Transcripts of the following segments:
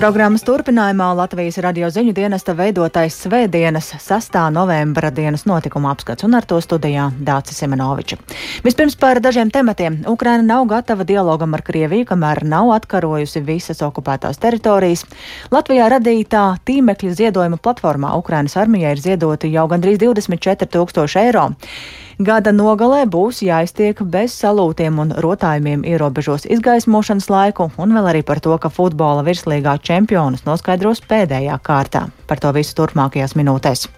Programmas turpinājumā Latvijas radio ziņu dienesta veidotais Svētdienas 6. novembra dienas notikuma apskats un ar to studijā Dācis Simenoviča. Vispirms par dažiem tematiem. Ukraina nav gatava dialogam ar Krieviju, kamēr nav atkarojusi visas okupētās teritorijas. Latvijā radītā tīmekļa ziedojuma platformā Ukrainas armijai ir ziedoti jau gandrīz 24 tūkstoši eiro. Gada nogalē būs jāiztiek bez salūtiem un rotājumiem ierobežos izgaismošanas laiku, un vēl arī par to, ka futbola virslīgā čempionus noskaidros pēdējā kārtā. Par to visu turpmākajās minūtēs.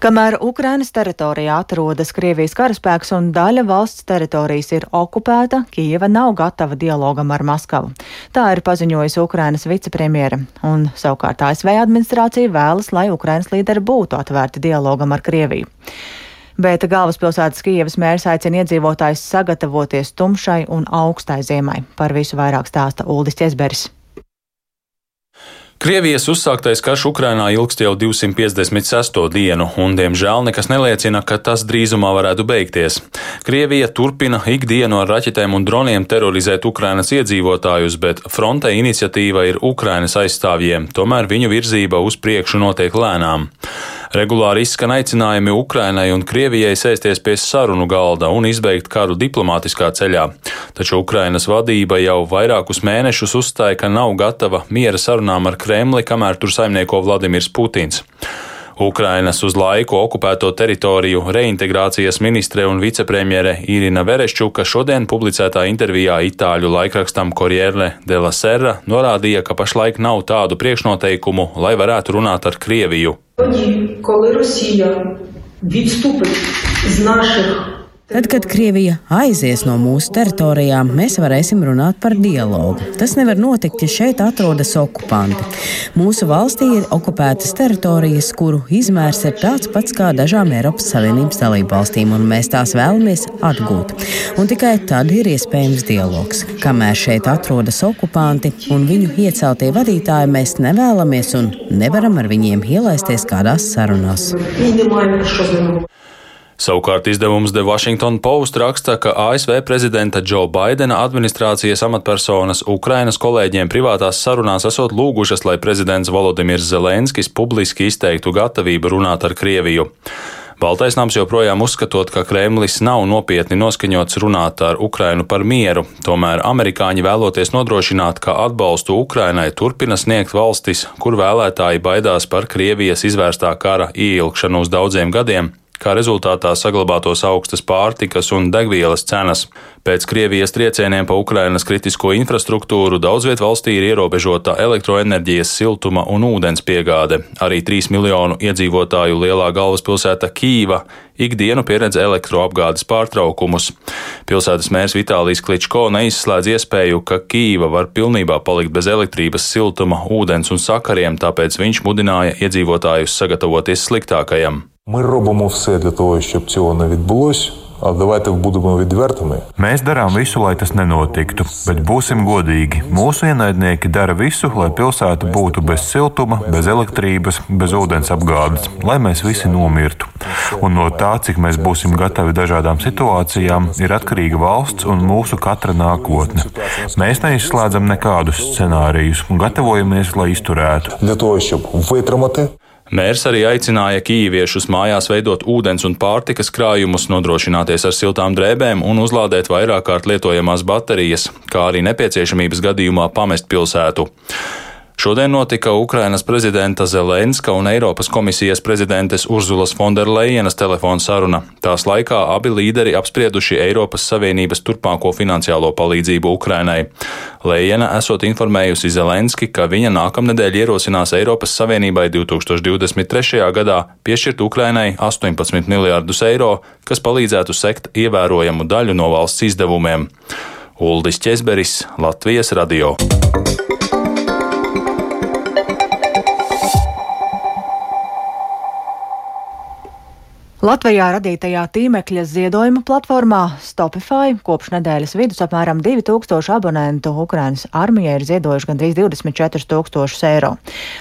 Kamēr Ukrainas teritorijā atrodas Krievijas karaspēks un daļa valsts teritorijas ir okupēta, Kijeva nav gatava dialogam ar Maskavu. Tā ir paziņojusi Ukrainas vicepremjera, un savukārt ASV administrācija vēlas, lai Ukrainas līderi būtu atvērti dialogam ar Krieviju. Bet galvaspilsētas Kijavas mērs aicina iedzīvotājus sagatavoties tumšai un augstai ziemai. Par visu vairāk stāsta Uldis Česberis. Krievijas uzsāktais karš Ukrainā ilgst jau 256. dienu, un, diemžēl, nekas neliecina, ka tas drīzumā varētu beigties. Krievija turpina ikdienu ar raķetēm un droniem terorizēt Ukrainas iedzīvotājus, bet fronte iniciatīva ir Ukrainas aizstāvjiem, tomēr viņu virzība uz priekšu notiek lēnām. Regulāri izskan aicinājumi Ukrainai un Krievijai sēsties pie sarunu galda un izbeigt karu diplomātiskā ceļā, taču Ukrainas vadība jau vairākus mēnešus uzstāja, ka nav gatava miera sarunām ar Kremli, kamēr tur saimnieko Vladimirs Putins. Ukrainas uz laiku okupēto teritoriju reintegrācijas ministre un vicepremjere Irina Vereščuka šodien publicētā intervijā itāļu laikrakstam Corriere della Serra norādīja, ka pašlaik nav tādu priekšnoteikumu, lai varētu runāt ar Krieviju. Kad, Tad, kad Krievija aizies no mūsu teritorijām, mēs varēsim runāt par dialogu. Tas nevar notikt, ja šeit atrodas okupanti. Mūsu valstī ir okupētas teritorijas, kuru izmērs ir tāds pats kā dažām Eiropas Savienības dalību valstīm, un mēs tās vēlamies atgūt. Un tikai tad ir iespējams dialogs. Kamēr šeit atrodas okupanti un viņu ieceltie vadītāji, mēs nevēlamies un nevaram ar viņiem ielaisties kādās sarunās. Izņemājumi, kas šodien ir. Savukārt izdevums The Washington Post raksta, ka ASV prezidenta Džo Baidena administrācijas amatpersonas Ukrainas kolēģiem privātās sarunās esot lūgušas, lai prezidents Volodimirs Zelenskis publiski izteiktu gatavību runāt ar Krieviju. Baltais nams joprojām uzskatot, ka Kremlis nav nopietni noskaņots runāt ar Ukrainu par mieru, tomēr amerikāņi vēloties nodrošināt, ka atbalstu Ukrainai turpina sniegt valstis, kur vēlētāji baidās par Krievijas izvērstā kara ieilgšanu uz daudziem gadiem, kā rezultātā saglabātos augstas pārtikas un degvielas cenas. Pēc Krievijas triecieniem pa Ukrainas kritisko infrastruktūru daudz viet valstī ir ierobežota elektroenerģijas, siltuma un ūdens piegāde. Arī 3 miljonu iedzīvotāju lielā galvaspilsēta Kīva ikdienu pieredz elektroapgādes pārtraukumus. Pilsētas mērs Vitālijs Kličko neizslēdz iespēju, ka Kīva var pilnībā palikt bez elektrības, siltuma, ūdens un sakariem, tāpēc viņš mudināja iedzīvotājus sagatavoties sliktākajam. Ми робимо все для того, щоб цього не відбулося. А давайте будемо відвертими. Mēs darām visu, lai tas nenotiktu, bet būsim godīgi. Mūsu ienaidnieki dara visu, lai pilsēta būtu bez siltuma, bez elektrības, bez ūdens apgādes, lai mēs visi nomirtu. Un no tā, cik mēs būsim gatavi dažādām situācijām, ir atkarīga valsts un mūsu katra nākotne. Mēs neizslēdzam nekādus scenārijus un gatavojamies, lai izturētu. Для того, щоб витримати Mērs arī aicināja kīviešus mājās veidot ūdens un pārtikas krājumus, nodrošināties ar siltām drēbēm un uzlādēt vairāk kārt lietojamās baterijas, kā arī nepieciešamības gadījumā pamest pilsētu. Šodien notika Ukrainas prezidenta Zelenska un Eiropas komisijas prezidentes Urzulas Fonderlejenas telefona saruna. Tās laikā abi līderi apsprieduši Eiropas Savienības turpmāko finansiālo palīdzību Ukrainai. Lejena esot informējusi Zelenski, ka viņa nākamnedēļ ierosinās Eiropas Savienībai 2023. gadā piešķirt Ukrainai 18 miljārdus eiro, kas palīdzētu sekt ievērojamu daļu no valsts izdevumiem. Uldis Česberis, Latvijas radio. Latvijā radītajā tīmekļa ziedojuma platformā Stopify kopš nedēļas vidus apmēram 2000 abonentu Ukrainas armijai ir ziedojuši gandrīz 24 tūkstošus eiro.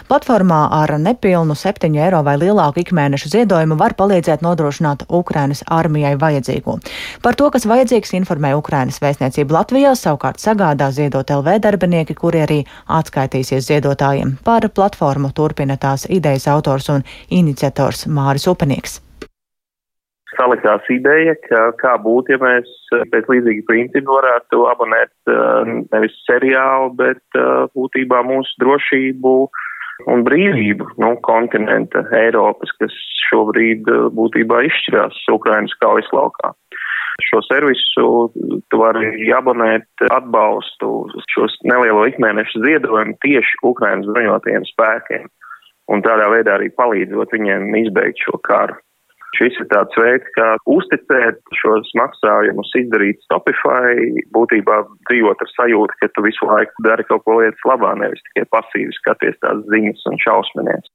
Platformā ar nepilnu 7 eiro vai lielāku ikmēneša ziedojumu var palīdzēt nodrošināt Ukrainas armijai vajadzīgo. Par to, kas vajadzīgs, informē Ukrainas vēstniecība Latvijā, savukārt sagādā ziedot LV darbinieki, kuri arī atskaitīsies ziedotājiem. Par platformu turpina tās idejas autors un iniciators Māris Upenieks salikās ideja, ka kā būtu, ja mēs eh, pēc līdzīga principa varētu abonēt eh, nevis seriālu, bet eh, būtībā mūsu drošību un brīvību no nu, kontinenta Eiropas, kas šobrīd būtībā izšķirās Ukrainas kaujas laukā. Šo servisu tu vari abonēt atbalstu šos nelielo ikmēneša ziedojumu tieši Ukrainas bruņotajiem spēkiem un tādā veidā arī palīdzot viņiem izbeigt šo karu. Šis ir tāds veids, kā uzticēt šos maksājumus, izdarīt Stopify, būtībā dzīvot ar sajūtu, ka tu visu laiku dari kaut ko lietas labā, nevis tikai pasīvi skaties tās ziņas un šausminies.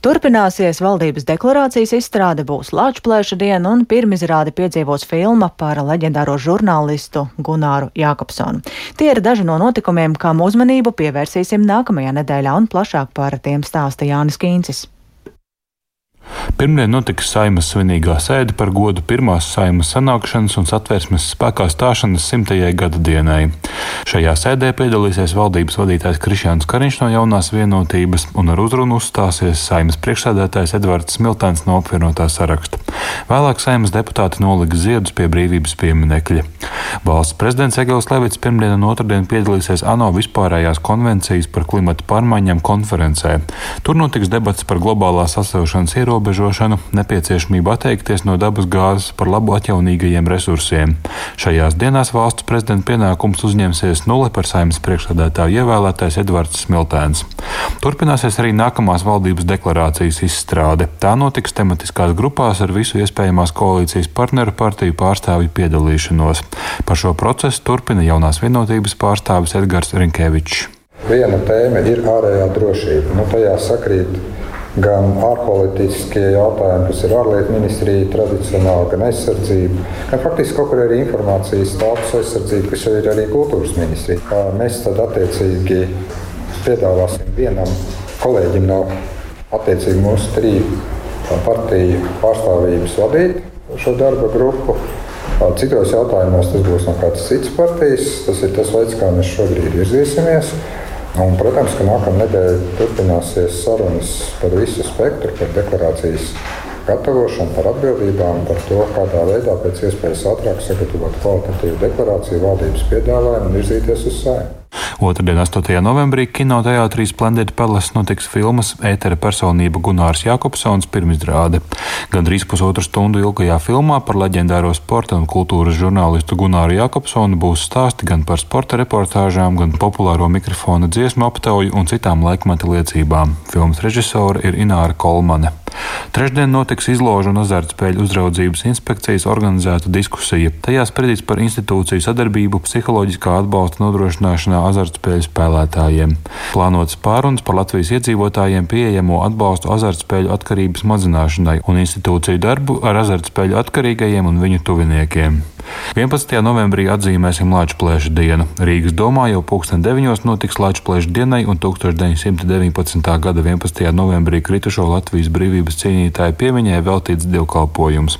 Turpināsies valdības deklarācijas izstrāde, būs Lāčplēša diena un pirmizrādi piedzīvos filma par leģendāro žurnālistu Gunāru Jākopsonu. Tie ir daži no notikumiem, kam uzmanību pievērsīsim nākamajā nedēļā un plašāk par tiem stāsta Jānis Kīncis. Pirmdien notika saimas svinīgā sēde par godu pirmās saimas sanākšanas un satversmes spēkā stāšanas simtajai gada dienai. Šajā sēdē piedalīsies valdības vadītājs Krišjāns Kariņš no jaunās vienotības un ar uzrunu uzstāsies saimas priekšsēdētājs Edvards Smiltēns no apvienotā saraksta. Vēlāk saimas deputāti nolika ziedus pie brīvības pieminekļa. Valsts prezidents Egils Levits pirmdien un otrdien piedalīsies ANO vispārējās konvencijas par klimatu pārmaiņām konferencē. Tur notiks debats par globālās sasilšanas ierobežojumu ierobežošanu, nepieciešamību atteikties no dabas gāzes par labu atjaunīgajiem resursiem. Šajās dienās valsts prezidenta pienākums uzņemsies nulle par saimnes priekšsādātāju ievēlētais Edvards Smiltēns. Turpināsies arī nākamās valdības deklarācijas izstrāde. Tā notiks tematiskās grupās ar visu iespējamās koalīcijas partneru partiju pārstāvju piedalīšanos. Par šo procesu turpina jaunās vienotības pārstāvis Edgars Rinkevičs. Viena tēma ir ārējā drošība. Nu, tajā sakrīt gan ārpolitiskie jautājumi, kas ir ārlietu ministrija, tradicionāli, gan aizsardzība, gan faktiski kaut kur arī informācijas telpas aizsardzība, kas ir arī kultūras ministrija. Mēs tad attiecīgi piedāvāsim vienam kolēģim no attiecīgi mūsu trīs partiju pārstāvības vadīt šo darba grupu. Citos jautājumos tas būs no kādas citas partijas. Tas ir tas veids, kā mēs šobrīd virzīsimies. Un, protams, ka nākamā nedēļa turpināsies sarunas par visu spektru, par deklarācijas gatavošanu, par atbildībām, par to, kādā veidā pēc iespējas ātrāk sagatavot kvalitatīvu deklarāciju, valdības piedāvājumu un virzīties uz sēmu. Otradien, 8. novembrī, kinoteātrī Splendid Palace notiks filmas ētera personība Gunārs Jakobsons pirmizrāde. Gan drīz pusotru stundu ilgajā filmā par leģendāro sporta un kultūras žurnālistu Gunāru Jakobsonu būs stāsti gan par sporta reportāžām, gan populāro mikrofona dziesmu aptauju un citām laikmeta liecībām. Filmas režisore ir Ināra Kolmane. Trešdien notiks izložu un azartspēļu uzraudzības inspekcijas organizēta diskusija. Tajā spriedīs par institūciju sadarbību psiholoģiskā atbalsta nodrošināšanā azartspēļu spēlētājiem. Plānotas pārunas par Latvijas iedzīvotājiem pieejamo atbalstu azartspēļu atkarības mazināšanai un institūciju darbu ar azartspēļu atkarīgajiem un viņu tuviniekiem. 11. novembrī atzīmēsim Latvijas dienu. Rīgas domā jau 2009. notiks Latvijas dienai un 1919. gada 11. novembrī kritušo Latvijas brīvības cīnītāju piemiņai veltīts dievkalpojums.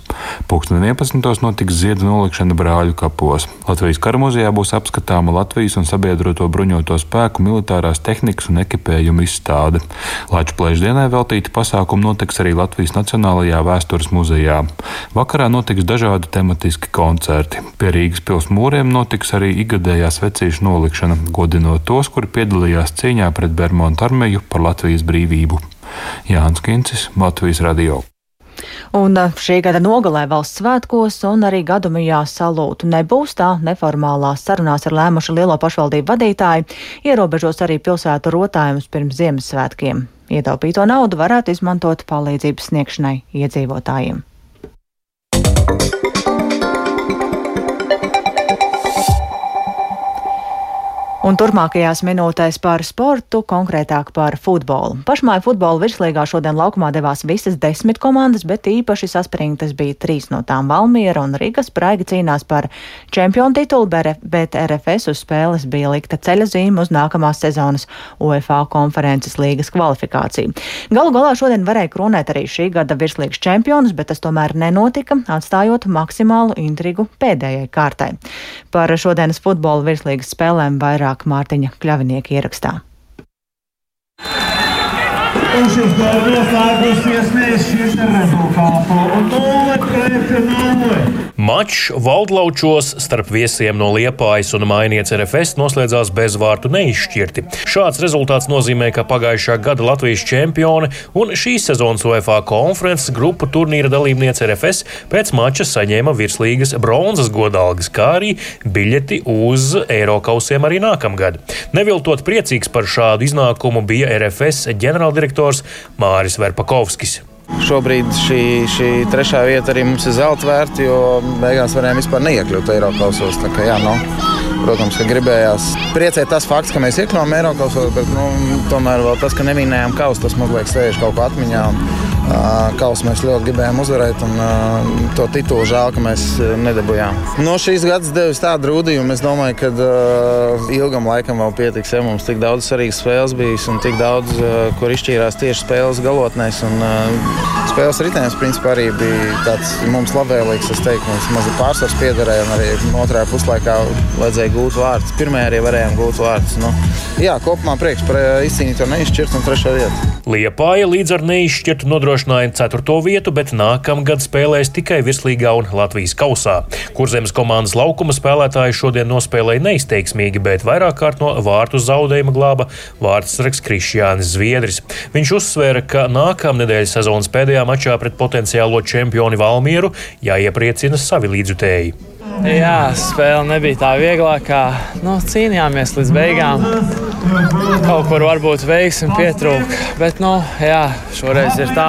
2011. notiks ziedu nolikšana brāļu kapos. Latvijas karamuzejā būs apskatāma Latvijas un sabiedroto bruņoto spēku militārās tehnikas un ekipējuma izstāde. Latvijas dienai veltīti pasākumi notiks arī Latvijas Nacionālajā vēstures muzejā. Vakarā notiks dažādi tematiski koncerti koncerti. Pie Rīgas pils mūriem notiks arī ikgadējā svecīšu nolikšana, godinot tos, kuri piedalījās cīņā pret Bermudu armiju par Latvijas brīvību. Jānis Kincis, Latvijas radio. Un šī gada nogalē valsts svētkos un arī gadumijā salūtu nebūs tā neformālās sarunās ar lēmuši lielo pašvaldību vadītāji, ierobežos arī pilsētu rotājumus pirms Ziemassvētkiem. Ietaupīto naudu varētu izmantot palīdzības sniegšanai iedzīvotājiem. Un turpmākajās minūtēs par sportu, konkrētāk par futbolu. Pašmāju futbola virslīgā šodien laukumā devās visas desmit komandas, bet īpaši saspringtas bija trīs no tām - Valmiera un Rīgas praigi cīnās par čempionu titulu, bet RFS uz spēles bija likta ceļa zīme uz nākamās sezonas UEFA konferences līgas kvalifikāciju. Galu galā šodien varēja kronēt arī šī gada virslīgas čempionus, bet tas tomēr nenotika, atstājot maksimālu intrigu pēdējai kārtai. Par šodienas futbola virslīgas spēlēm vairāk vairāk Mārtiņa Kļavinieka ierakstā. Darbs noslēgusies nešķirta rezultātu. Un 0 pret 0. Mačs Valdlaučos starp viesiem no Liepājas un Mainieca RFS noslēdzās bez vārtu neizšķirti. Šāds rezultāts nozīmē, ka pagājušā gada Latvijas čempione un šīs sezonas UEFA konferences grupu turnīra dalībniece RFS pēc mača saņēma virslīgas bronzas godalgas, kā arī biļeti uz Eirokausiem arī nākamgad. Neviltot priecīgs par šādu iznākumu bija RFS ģenerāldirektors Māris Verpakovskis. Šobrīd šī, šī trešā vieta arī mums ir zelta vērta, jo beigās varējām vispār neiekļūt Eiropasos. Jā, nu, protams, ka gribējās priecēt tas fakts, ka mēs iekļuvām Eiropasos, bet nu, tomēr tas, ka nevinējām kausu, tas mums liekas sēž kaut kā atmiņā. Un, Kausu mēs ļoti gribējām uzvarēt, un to titulu žēl, ka mēs nedabūjām. No šīs gads devis tādu rūdījumu. Es domāju, ka uh, ilgam laikam vēl pietiks. Ja mums tik daudz svarīgas spēles bijis un tik daudz, uh, kur izšķīrās tieši spēles galotnēs. Un, uh, spēles ritējums principā arī bija tāds mums labvēlīgs. Es teiktu, mums mazliet pārsvars piederēja, un arī otrajā puslaikā vajadzēja gūt vārdus. Pirmajā arī varējām gūt vārdus. Nu, jā, kopumā prieks par izcīnīto neizšķirtu un trešo vietu. Liepāja līdz ar neizšķirtu nodrošināja 4. vietu, bet nākamgad spēlēs tikai virslīgā un Latvijas kausā. Kurzemes komandas laukuma spēlētāji šodien nospēlēja neizteiksmīgi, bet vairāk kārt no vārtu zaudējuma glāba vārdsargs Krišjānis Zviedris. Viņš uzsvēra, ka nākamnedēļ sezonas pēdējā mačā pret potenciālo čempioni Valmieru jāiepriecina savi līdzutēji. Jā, spēle nebija tā vieglākā. Nu, cīnījāmies līdz beigām. Kaut kur varbūt veiksmi pietrūka. Bet nu, jā, šoreiz ir tā,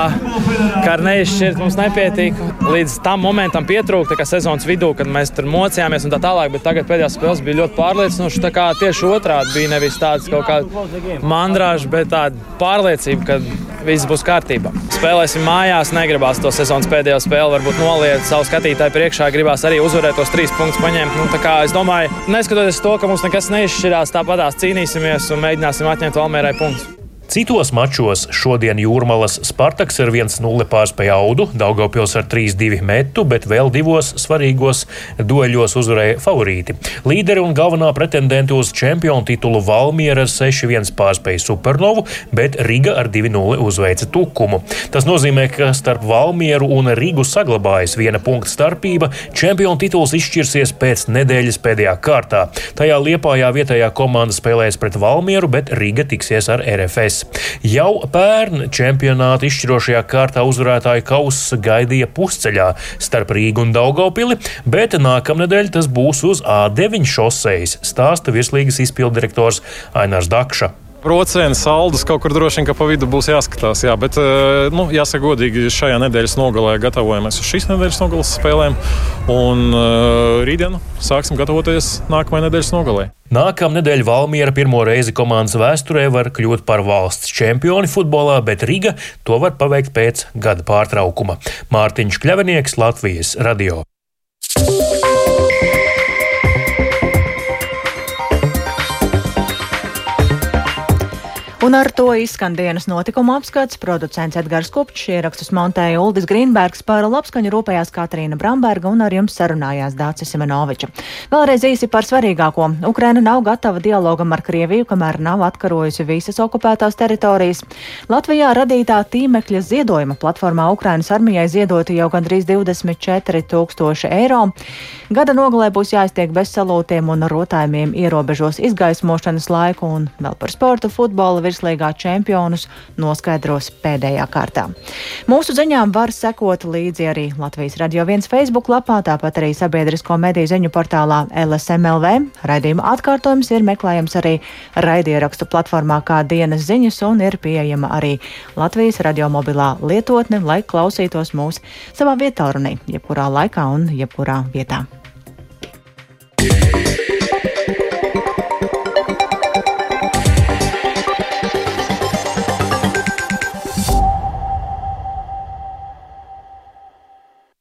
ka ar neizšķirt mums nepietiek. Līdz tam momentam pietrūka, kā sezonas vidū, kad mēs tur mocījāmies un tā tālāk. Bet tagad pēdējās spēles bija ļoti pārliecinošas. Tā kā tieši otrādi bija nevis tāds kaut kāds mandrāžs, bet tāda pārliecība, ka viss būs kārtībā. Spēlēsim mājās, negribās to sezonas pēdējo spēli varbūt noliet savu skatītāju priekšā. Gribās arī uzvarēt tos trīs punktus paņemt. Nu, es domāju, neskatoties to, ka mums nekas neizšķirās, tāpatās cīnīsimies un mēģināsim atņemt Valmērai punktus. Citos mačos šodien Jūrmalas Spartaks ar 1-0 pārspēja Audu, Daugopils ar 3-2 metu, bet vēl divos svarīgos dueļos uzvarēja favorīti. Līderi un galvenā pretendente uz čempionu titulu Valmiera ar 6-1 pārspēja Supernovu, bet Riga ar 2-0 uzveica Tukumu. Tas nozīmē, ka starp Valmieru un Rigu saglabājas viena punkta starpība. Čempionu tituls izšķirsies pēc nedēļas pēdējā kārtā. Tajā Liepājā vietējā komanda spēlēs pret Valmieru, bet Riga tiksies ar RFS. Jau pērn čempionāta izšķirošajā kārtā uzvarētāju kausa gaidīja pusceļā starp Rīgu un Daugopili, bet nākamnedēļ tas būs uz A9 šoseis, stāsta virslīgas izpildirektors Ainārs Dakša. Brocēna saldus kaut kur droši vien pa vidu būs jāskatās. Jā, bet, eh, nu, jāsaka, godīgi, šajā nedēļas nogalē gatavojamies uz šīs nedēļas nogalas spēlēm. Un uh, rītdien sāksim gatavoties nākamajai nedēļas nogalē. Nākamā nedēļa Valmiera pirmo reizi komandas vēsturē var kļūt par valsts čempioni futbolā, bet Riga to var paveikt pēc gada pārtraukuma. Mārtiņš Kļavinieks, Latvijas radio. Un ar to izskan dienas notikuma apskats. Producents Edgars Kupčs ierakstus montēja Uldis Grīnbergs, par labskaņu rūpējās Katrīna Bramberga un ar jums sarunājās Dācis Simenoviča. Vēlreiz īsi par svarīgāko. Ukraina nav gatava dialogam ar Krieviju, kamēr nav atkarojusi visas okupētās teritorijas. Latvijā radītā tīmekļa ziedojuma platformā Ukrainas armijai ziedoti jau gandrīz 24 tūkstoši eiro. Gada nogalē būs jāiztiek bez salūtiem un rotājumiem ierobežos izgaismošanas laiku un vēl par sportu futbolu virslīgā čempionus noskaidros pēdējā kārtā. Mūsu ziņām var sekot līdzi arī Latvijas Radio 1 Facebook lapā, tāpat arī sabiedrisko mediju ziņu portālā LSMLV. Raidījuma atkārtojums ir meklējams arī raidierakstu platformā kā dienas ziņas un ir pieejama arī Latvijas radio mobilā lietotne, lai klausītos mūs savā vietā runī, jebkurā laikā un jebkurā vietā.